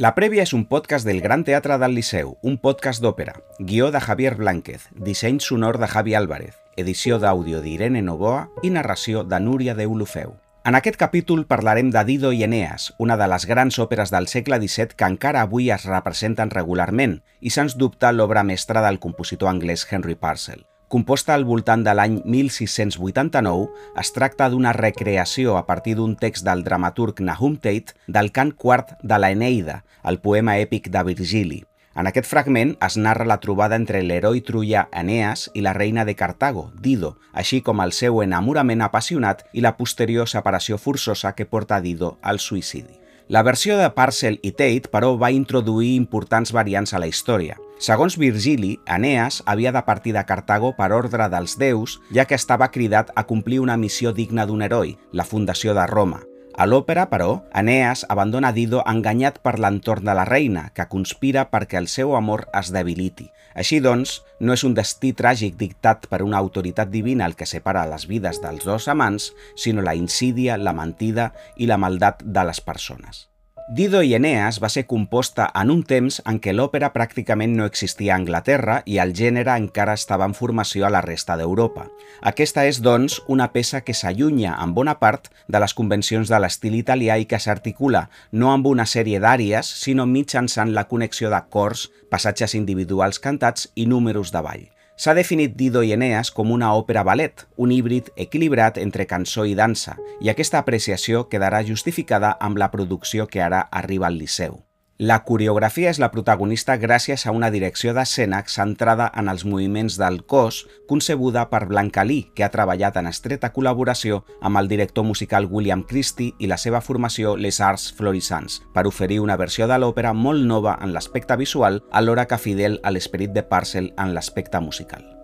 La Prèvia és un podcast del Gran Teatre del Liceu, un podcast d'òpera, guió de Javier Blánquez, disseny sonor de Javi Álvarez, edició d'àudio d'Irene Novoa i narració de Núria de Ulufeu. En aquest capítol parlarem de Dido i Eneas, una de les grans òperes del segle XVII que encara avui es representen regularment i sens dubte l'obra mestra del compositor anglès Henry Purcell. Composta al voltant de l'any 1689, es tracta d'una recreació a partir d'un text del dramaturg Nahum Tate del cant quart de l'Eneida, el poema èpic de Virgili. En aquest fragment es narra la trobada entre l'heroi troià Eneas i la reina de Cartago, Dido, així com el seu enamorament apassionat i la posterior separació forçosa que porta Dido al suïcidi. La versió de Parcel i Tate, però, va introduir importants variants a la història. Segons Virgili, Eneas havia de partir de Cartago per ordre dels déus, ja que estava cridat a complir una missió digna d'un heroi, la fundació de Roma. A l'òpera, però, Eneas abandona Dido enganyat per l'entorn de la reina, que conspira perquè el seu amor es debiliti. Així doncs, no és un destí tràgic dictat per una autoritat divina el que separa les vides dels dos amants, sinó la insídia, la mentida i la maldat de les persones. Dido i Eneas va ser composta en un temps en què l'òpera pràcticament no existia a Anglaterra i el gènere encara estava en formació a la resta d'Europa. Aquesta és, doncs, una peça que s'allunya en bona part de les convencions de l'estil italià i que s'articula no amb una sèrie d'àries, sinó mitjançant la connexió de cors, passatges individuals cantats i números de ball. S'ha definit Dido i Eneas com una òpera ballet, un híbrid equilibrat entre cançó i dansa, i aquesta apreciació quedarà justificada amb la producció que ara arriba al Liceu. La coreografia és la protagonista gràcies a una direcció d'escena centrada en els moviments del cos concebuda per Blanca Lee, que ha treballat en estreta col·laboració amb el director musical William Christie i la seva formació Les Arts Florissants, per oferir una versió de l'òpera molt nova en l'aspecte visual alhora que fidel a l'esperit de Parcel en l'aspecte musical.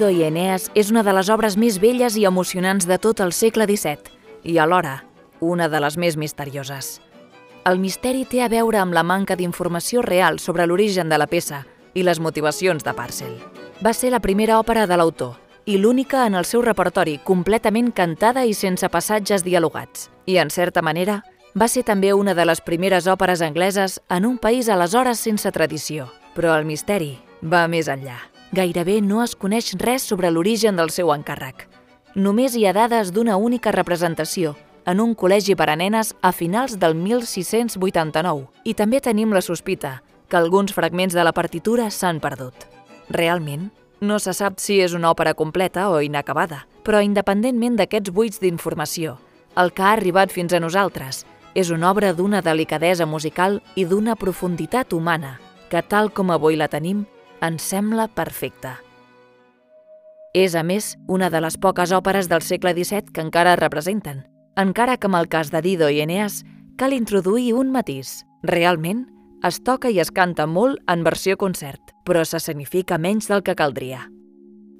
Dido i Eneas és una de les obres més belles i emocionants de tot el segle XVII i, alhora, una de les més misterioses. El misteri té a veure amb la manca d'informació real sobre l'origen de la peça i les motivacions de Parcel. Va ser la primera òpera de l'autor i l'única en el seu repertori completament cantada i sense passatges dialogats. I, en certa manera, va ser també una de les primeres òperes angleses en un país aleshores sense tradició. Però el misteri va més enllà. Gairebé no es coneix res sobre l'origen del seu encàrrec. Només hi ha dades d'una única representació, en un col·legi per a nenes a finals del 1689, i també tenim la sospita que alguns fragments de la partitura s'han perdut. Realment, no se sap si és una òpera completa o inacabada, però independentment d'aquests buits d'informació, el que ha arribat fins a nosaltres és una obra d'una delicadesa musical i d'una profunditat humana que, tal com avui la tenim, ens sembla perfecta. És, a més, una de les poques òperes del segle XVII que encara es representen, encara que amb el cas de Dido i Eneas cal introduir un matís. Realment, es toca i es canta molt en versió concert, però s'escenifica menys del que caldria.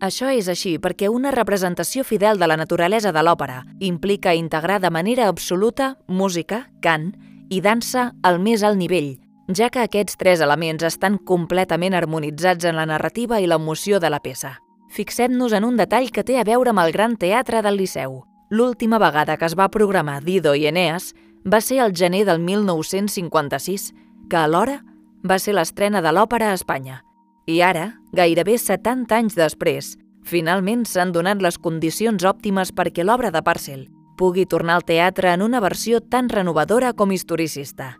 Això és així perquè una representació fidel de la naturalesa de l'òpera implica integrar de manera absoluta música, cant i dansa al més alt nivell, ja que aquests tres elements estan completament harmonitzats en la narrativa i l'emoció de la peça. Fixem-nos en un detall que té a veure amb el Gran Teatre del Liceu. L'última vegada que es va programar Dido i Eneas va ser el gener del 1956, que alhora va ser l'estrena de l'òpera a Espanya. I ara, gairebé 70 anys després, finalment s'han donat les condicions òptimes perquè l'obra de Parcel pugui tornar al teatre en una versió tan renovadora com historicista.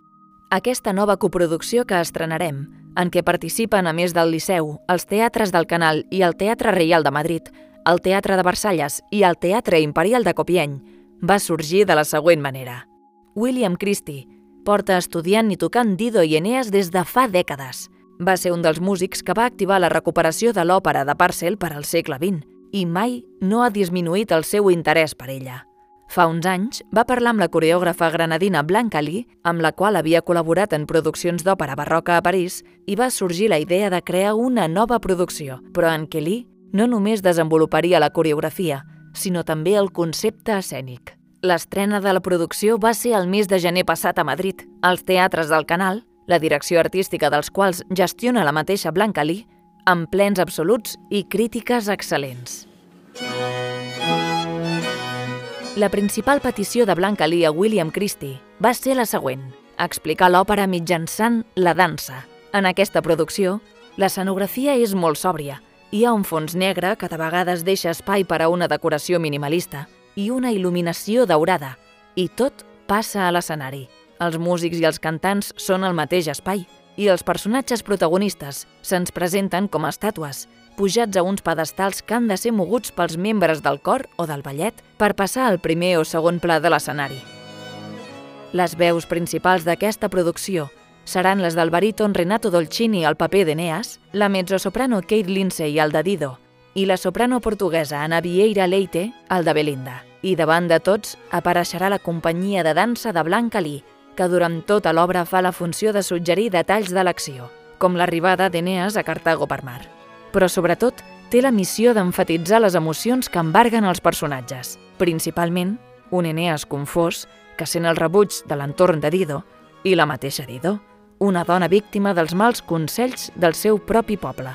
Aquesta nova coproducció que estrenarem, en què participen, a més del Liceu, els teatres del Canal i el Teatre Reial de Madrid, el Teatre de Versalles i el Teatre Imperial de Copieny, va sorgir de la següent manera. William Christie porta estudiant i tocant Dido i Eneas des de fa dècades. Va ser un dels músics que va activar la recuperació de l'òpera de Parcel per al segle XX i mai no ha disminuït el seu interès per ella. Fa uns anys va parlar amb la coreògrafa granadina Blanca Lee, amb la qual havia col·laborat en produccions d'òpera barroca a París, i va sorgir la idea de crear una nova producció, però en què Lee no només desenvoluparia la coreografia, sinó també el concepte escènic. L'estrena de la producció va ser el mes de gener passat a Madrid. Els teatres del canal, la direcció artística dels quals gestiona la mateixa Blanca Lee, amb plens absoluts i crítiques excel·lents. La principal petició de Blanca Lee a William Christie va ser la següent, explicar l'òpera mitjançant la dansa. En aquesta producció, l'escenografia és molt sòbria. Hi ha un fons negre que de vegades deixa espai per a una decoració minimalista i una il·luminació daurada, i tot passa a l'escenari. Els músics i els cantants són al mateix espai, i els personatges protagonistes se'ns presenten com a estàtues, pujats a uns pedestals que han de ser moguts pels membres del cor o del ballet per passar al primer o segon pla de l'escenari. Les veus principals d'aquesta producció seran les del baríton Renato Dolcini al paper d'Eneas, la mezzosoprano Kate Lindsay al de Dido i la soprano portuguesa Ana Vieira Leite al de Belinda. I davant de tots apareixerà la companyia de dansa de Blanca Lee, que durant tota l'obra fa la funció de suggerir detalls de l'acció, com l'arribada d'Eneas a Cartago per mar. Però sobretot té la missió d'enfatitzar les emocions que embarguen els personatges, principalment un Eneas confós que sent el rebuig de l'entorn de Dido i la mateixa Dido, una dona víctima dels mals consells del seu propi poble.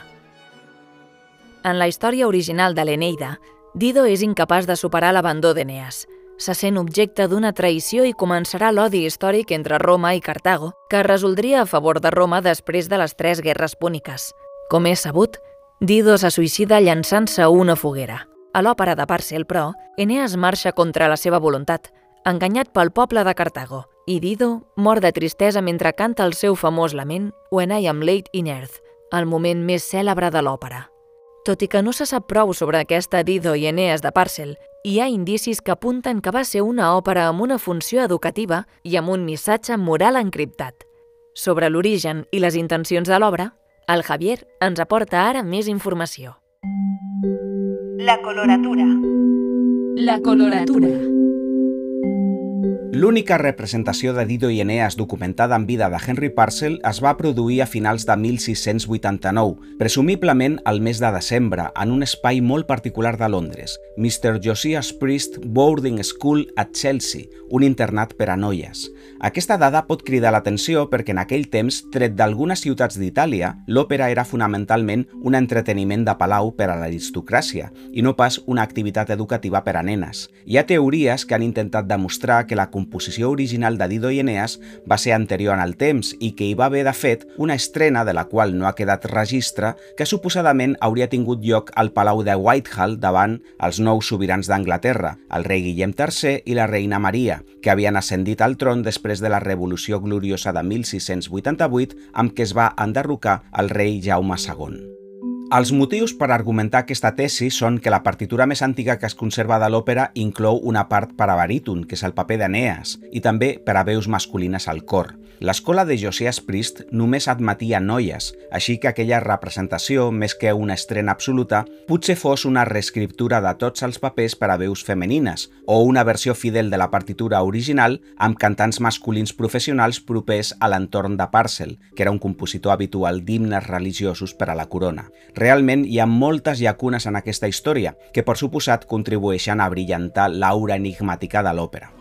En la història original de l'Eneida, Dido és incapaç de superar l'abandó d'Eneas. Se sent objecte d'una traïció i començarà l'odi històric entre Roma i Cartago, que es resoldria a favor de Roma després de les tres guerres púniques. Com és sabut, Dido se suïcida llançant-se a una foguera. A l'òpera de Parcel, però, Eneas marxa contra la seva voluntat, enganyat pel poble de Cartago, i Dido mor de tristesa mentre canta el seu famós lament When I am late in earth, el moment més cèlebre de l'òpera. Tot i que no se sap prou sobre aquesta Dido i Eneas de Parcel, hi ha indicis que apunten que va ser una òpera amb una funció educativa i amb un missatge moral encriptat. Sobre l'origen i les intencions de l'obra, el Javier ens aporta ara més informació. La coloratura. La coloratura. L'única representació de Dido i Eneas documentada en vida de Henry Parcel es va produir a finals de 1689, presumiblement al mes de desembre, en un espai molt particular de Londres, Mr. Josiah's Priest Boarding School a Chelsea, un internat per a noies. Aquesta dada pot cridar l'atenció perquè en aquell temps, tret d'algunes ciutats d'Itàlia, l'òpera era fonamentalment un entreteniment de palau per a l'aristocràcia i no pas una activitat educativa per a nenes. Hi ha teories que han intentat demostrar que la composició original de Dido i Eneas va ser anterior en el temps i que hi va haver, de fet, una estrena de la qual no ha quedat registre que suposadament hauria tingut lloc al Palau de Whitehall davant els nous sobirans d'Anglaterra, el rei Guillem III i la reina Maria, que havien ascendit al tron després de la Revolució Gloriosa de 1688 amb què es va enderrocar el rei Jaume II. Els motius per argumentar aquesta tesi són que la partitura més antiga que es conserva de l'òpera inclou una part per a baríton, que és el paper d'Eneas, i també per a veus masculines al cor. L'escola de Josias Priest només admetia noies, així que aquella representació, més que una estrena absoluta, potser fos una reescriptura de tots els papers per a veus femenines, o una versió fidel de la partitura original amb cantants masculins professionals propers a l'entorn de Parcel, que era un compositor habitual d'himnes religiosos per a la corona. Realment hi ha moltes llacunes en aquesta història, que per suposat contribueixen a brillantar l'aura enigmàtica de l'òpera.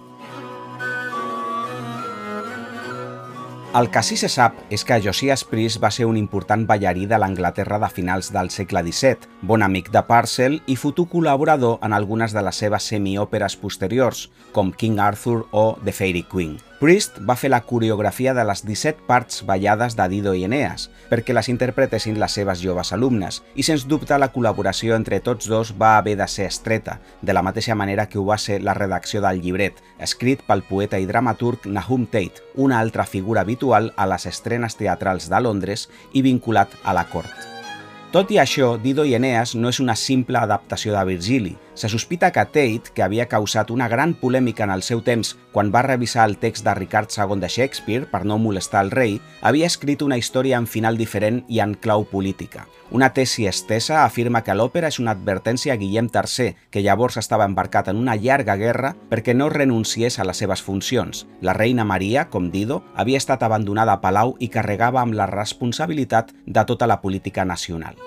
El que sí se sap és que Josias Priest va ser un important ballarí de l'Anglaterra de finals del segle XVII, bon amic de Parcel i futur col·laborador en algunes de les seves semiòperes posteriors, com King Arthur o The Fairy Queen. Priest va fer la coreografia de les 17 parts ballades de Dido i Eneas perquè les interpretessin les seves joves alumnes i sens dubte la col·laboració entre tots dos va haver de ser estreta, de la mateixa manera que ho va ser la redacció del llibret, escrit pel poeta i dramaturg Nahum Tate, una altra figura habitual a les estrenes teatrals de Londres i vinculat a la cort. Tot i això, Dido i Eneas no és una simple adaptació de Virgili. Se sospita que Tate, que havia causat una gran polèmica en el seu temps quan va revisar el text de Ricard II de Shakespeare per no molestar el rei, havia escrit una història en final diferent i en clau política. Una tesi estesa afirma que l'òpera és una advertència a Guillem III, que llavors estava embarcat en una llarga guerra perquè no renunciés a les seves funcions. La reina Maria, com Dido, havia estat abandonada a Palau i carregava amb la responsabilitat de tota la política nacional.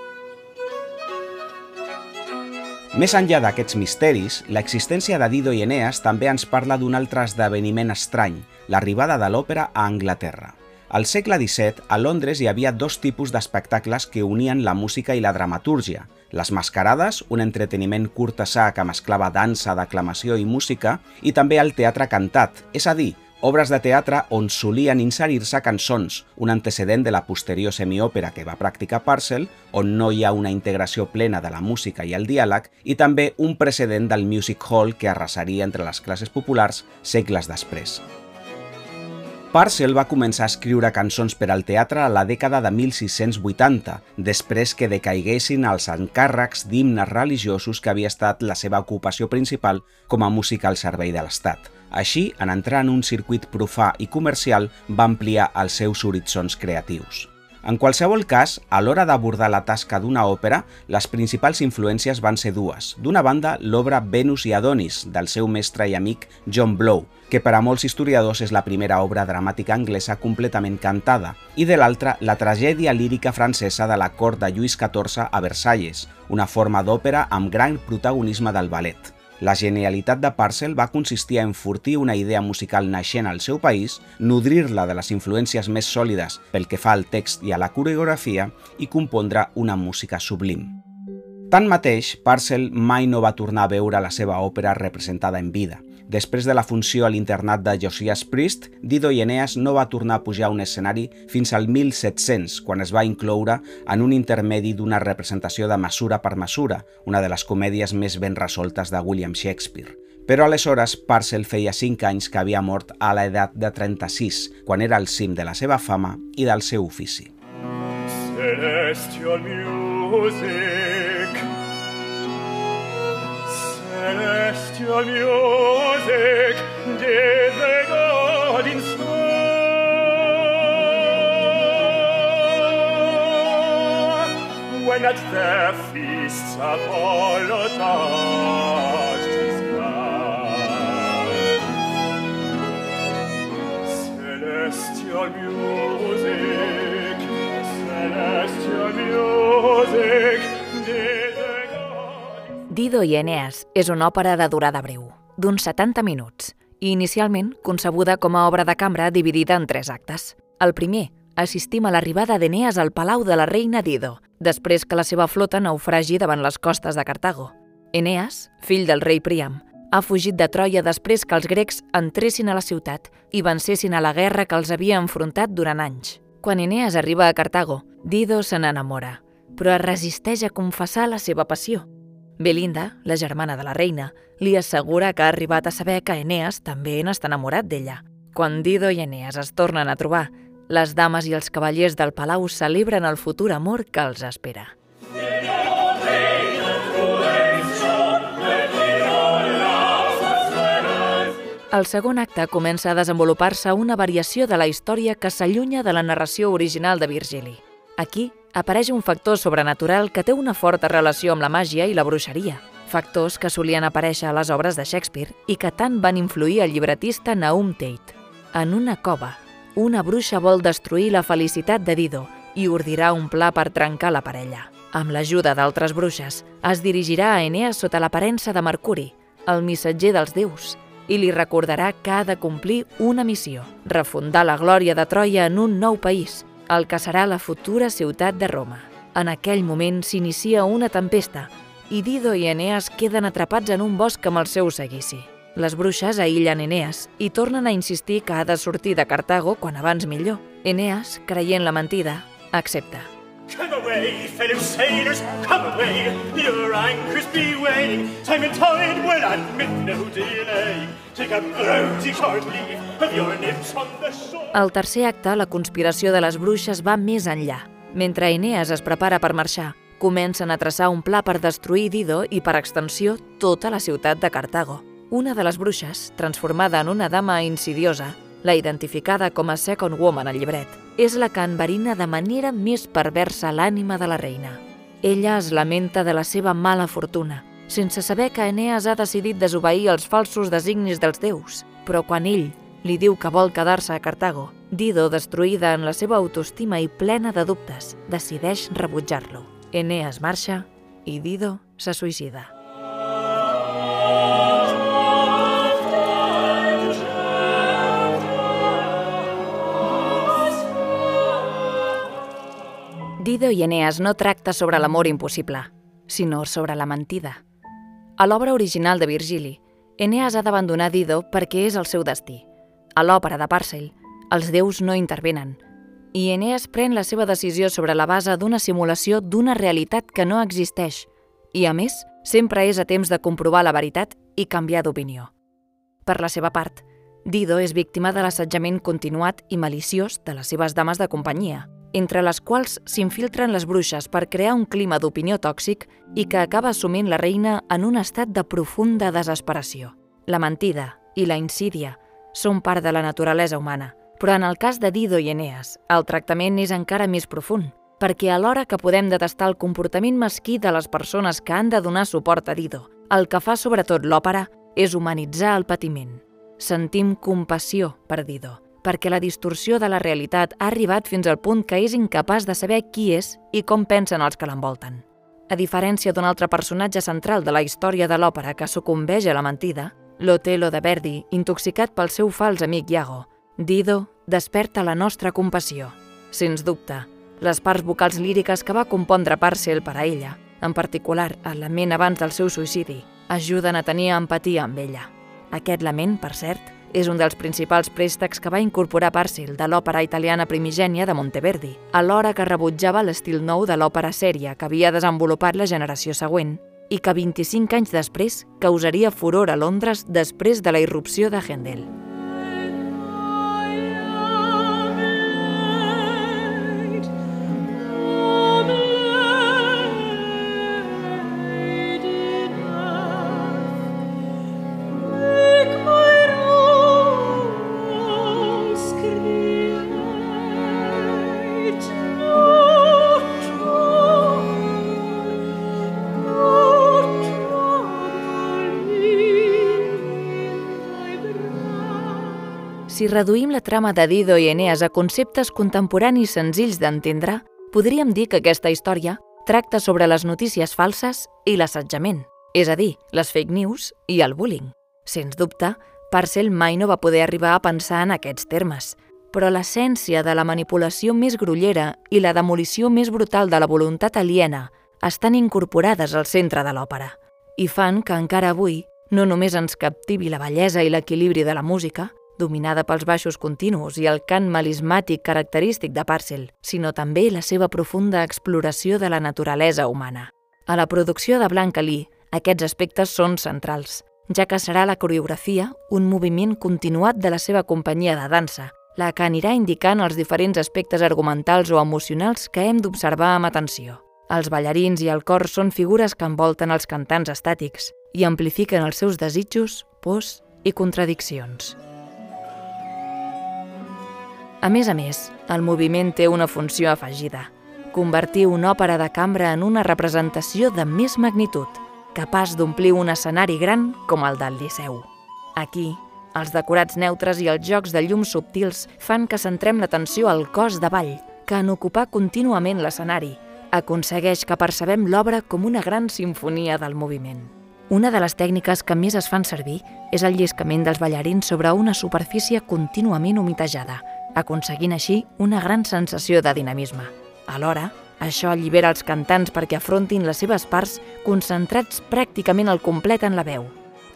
Més enllà d'aquests misteris, l'existència de Dido i Eneas també ens parla d'un altre esdeveniment estrany, l'arribada de l'òpera a Anglaterra. Al segle XVII, a Londres hi havia dos tipus d'espectacles que unien la música i la dramatúrgia. Les mascarades, un entreteniment curtesà que mesclava dansa, declamació i música, i també el teatre cantat, és a dir, obres de teatre on solien inserir-se cançons, un antecedent de la posterior semiòpera que va practicar Parcel, on no hi ha una integració plena de la música i el diàleg, i també un precedent del music hall que arrasaria entre les classes populars segles després. Parcel va començar a escriure cançons per al teatre a la dècada de 1680, després que decaiguessin els encàrrecs d'himnes religiosos que havia estat la seva ocupació principal com a música al servei de l'Estat. Així, en entrar en un circuit profà i comercial, va ampliar els seus horitzons creatius. En qualsevol cas, a l'hora d'abordar la tasca d'una òpera, les principals influències van ser dues. D'una banda, l'obra Venus i Adonis, del seu mestre i amic John Blow, que per a molts historiadors és la primera obra dramàtica anglesa completament cantada, i de l'altra, la tragèdia lírica francesa de la cort de Lluís XIV a Versalles, una forma d'òpera amb gran protagonisme del ballet. La genialitat de Parcel va consistir a enfortir una idea musical naixent al seu país, nodrir-la de les influències més sòlides pel que fa al text i a la coreografia i compondre una música sublim. Tanmateix, Parcel mai no va tornar a veure la seva òpera representada en vida. Després de la funció a l'internat de Josias Priest, Dido i Eneas no va tornar a pujar a un escenari fins al 1700, quan es va incloure en un intermedi d'una representació de mesura per mesura, una de les comèdies més ben resoltes de William Shakespeare. Però aleshores Parcel feia 5 anys que havia mort a l'edat de 36, quan era al cim de la seva fama i del seu ofici. Celestial music celestial music did the God inspire when at their feasts Apollo touched his crown. Celestial music, celestial music, Dido i Eneas és una òpera de durada breu, d'uns 70 minuts, i inicialment concebuda com a obra de cambra dividida en tres actes. El primer, assistim a l'arribada d'Eneas al palau de la reina Dido, després que la seva flota naufragi davant les costes de Cartago. Eneas, fill del rei Príam, ha fugit de Troia després que els grecs entressin a la ciutat i vencessin a la guerra que els havia enfrontat durant anys. Quan Eneas arriba a Cartago, Dido se n'enamora, però es resisteix a confessar la seva passió. Belinda, la germana de la reina, li assegura que ha arribat a saber que Eneas també n'està enamorat d'ella. Quan Dido i Eneas es tornen a trobar, les dames i els cavallers del palau celebren el futur amor que els espera. Al segon acte comença a desenvolupar-se una variació de la història que s'allunya de la narració original de Virgili. Aquí apareix un factor sobrenatural que té una forta relació amb la màgia i la bruixeria, factors que solien aparèixer a les obres de Shakespeare i que tant van influir el llibretista Naum Tate. En una cova, una bruixa vol destruir la felicitat de Dido i ordirà un pla per trencar la parella. Amb l'ajuda d'altres bruixes, es dirigirà a Eneas sota l'aparença de Mercuri, el missatger dels déus, i li recordarà que ha de complir una missió, refundar la glòria de Troia en un nou país, el que serà la futura ciutat de Roma. En aquell moment s'inicia una tempesta i Dido i Eneas queden atrapats en un bosc amb el seu seguici. Les bruixes aïllen Eneas i tornen a insistir que ha de sortir de Cartago quan abans millor. Eneas, creient la mentida, accepta. Come away, fellow sailors, come away. Your anchors be weighing. Time and tide will admit no delay. Shore. Al tercer acte, la conspiració de les bruixes va més enllà. Mentre Eneas es prepara per marxar, comencen a traçar un pla per destruir Dido i, per extensió, tota la ciutat de Cartago. Una de les bruixes, transformada en una dama insidiosa, la identificada com a Second Woman al llibret, és la que enverina de manera més perversa l'ànima de la reina. Ella es lamenta de la seva mala fortuna, sense saber que Eneas ha decidit desobeir els falsos designis dels déus, però quan ell li diu que vol quedar-se a Cartago, Dido, destruïda en la seva autoestima i plena de dubtes, decideix rebutjar-lo. Eneas marxa i Dido se suïcida. Dido i Eneas no tracta sobre l'amor impossible, sinó sobre la mentida. A l'obra original de Virgili, Eneas ha d'abandonar Dido perquè és el seu destí. A l'òpera de Parcel, els déus no intervenen, i Eneas pren la seva decisió sobre la base d'una simulació d'una realitat que no existeix, i a més, sempre és a temps de comprovar la veritat i canviar d'opinió. Per la seva part, Dido és víctima de l'assetjament continuat i maliciós de les seves dames de companyia, entre les quals s'infiltren les bruixes per crear un clima d'opinió tòxic i que acaba assumint la reina en un estat de profunda desesperació. La mentida i la insídia són part de la naturalesa humana, però en el cas de Dido i Eneas, el tractament és encara més profund, perquè alhora que podem detestar el comportament mesquí de les persones que han de donar suport a Dido, el que fa sobretot l'òpera és humanitzar el patiment. Sentim compassió per Dido, perquè la distorsió de la realitat ha arribat fins al punt que és incapaç de saber qui és i com pensen els que l'envolten. A diferència d'un altre personatge central de la història de l'òpera que sucumbeix a la mentida, l'Otelo de Verdi, intoxicat pel seu fals amic Iago, Dido desperta la nostra compassió. Sens dubte, les parts vocals líriques que va compondre Parcel per a ella, en particular el lament abans del seu suïcidi, ajuden a tenir empatia amb ella. Aquest lament, per cert, és un dels principals préstecs que va incorporar Parcel de l'òpera italiana primigènia de Monteverdi, alhora que rebutjava l'estil nou de l'òpera sèria que havia desenvolupat la generació següent i que 25 anys després causaria furor a Londres després de la irrupció de Händel. Si reduïm la trama de Dido i Eneas a conceptes contemporanis senzills d'entendre, podríem dir que aquesta història tracta sobre les notícies falses i l'assetjament, és a dir, les fake news i el bullying. Sens dubte, Parcel mai no va poder arribar a pensar en aquests termes, però l'essència de la manipulació més grollera i la demolició més brutal de la voluntat aliena estan incorporades al centre de l'òpera i fan que encara avui no només ens captivi la bellesa i l'equilibri de la música, dominada pels baixos continus i el cant melismàtic característic de Parcel, sinó també la seva profunda exploració de la naturalesa humana. A la producció de Blanca Lee, aquests aspectes són centrals, ja que serà la coreografia un moviment continuat de la seva companyia de dansa, la que anirà indicant els diferents aspectes argumentals o emocionals que hem d'observar amb atenció. Els ballarins i el cor són figures que envolten els cantants estàtics i amplifiquen els seus desitjos, pors i contradiccions. A més a més, el moviment té una funció afegida, convertir una òpera de cambra en una representació de més magnitud, capaç d'omplir un escenari gran com el del Liceu. Aquí, els decorats neutres i els jocs de llums subtils fan que centrem l'atenció al cos de ball, que en ocupar contínuament l'escenari, aconsegueix que percebem l'obra com una gran sinfonia del moviment. Una de les tècniques que més es fan servir és el lliscament dels ballarins sobre una superfície contínuament humitejada, aconseguint així una gran sensació de dinamisme. Alhora, això allibera els cantants perquè afrontin les seves parts concentrats pràcticament al complet en la veu.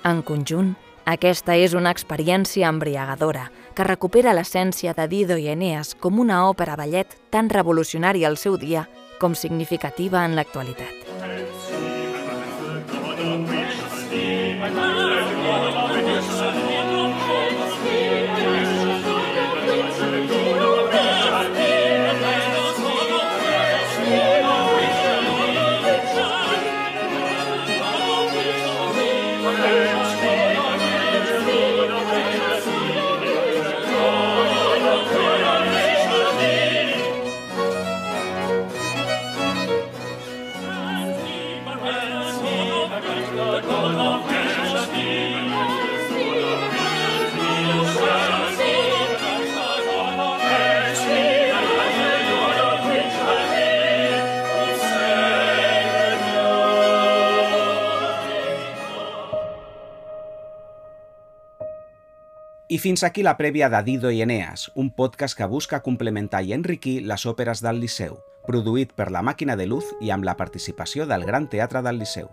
En conjunt, aquesta és una experiència embriagadora que recupera l'essència de Dido i Eneas com una òpera ballet tan revolucionària al seu dia com significativa en l'actualitat. Fins aquí la prèvia de Dido i Eneas, un podcast que busca complementar i enriquir les òperes del Liceu, produït per la Màquina de Luz i amb la participació del Gran Teatre del Liceu.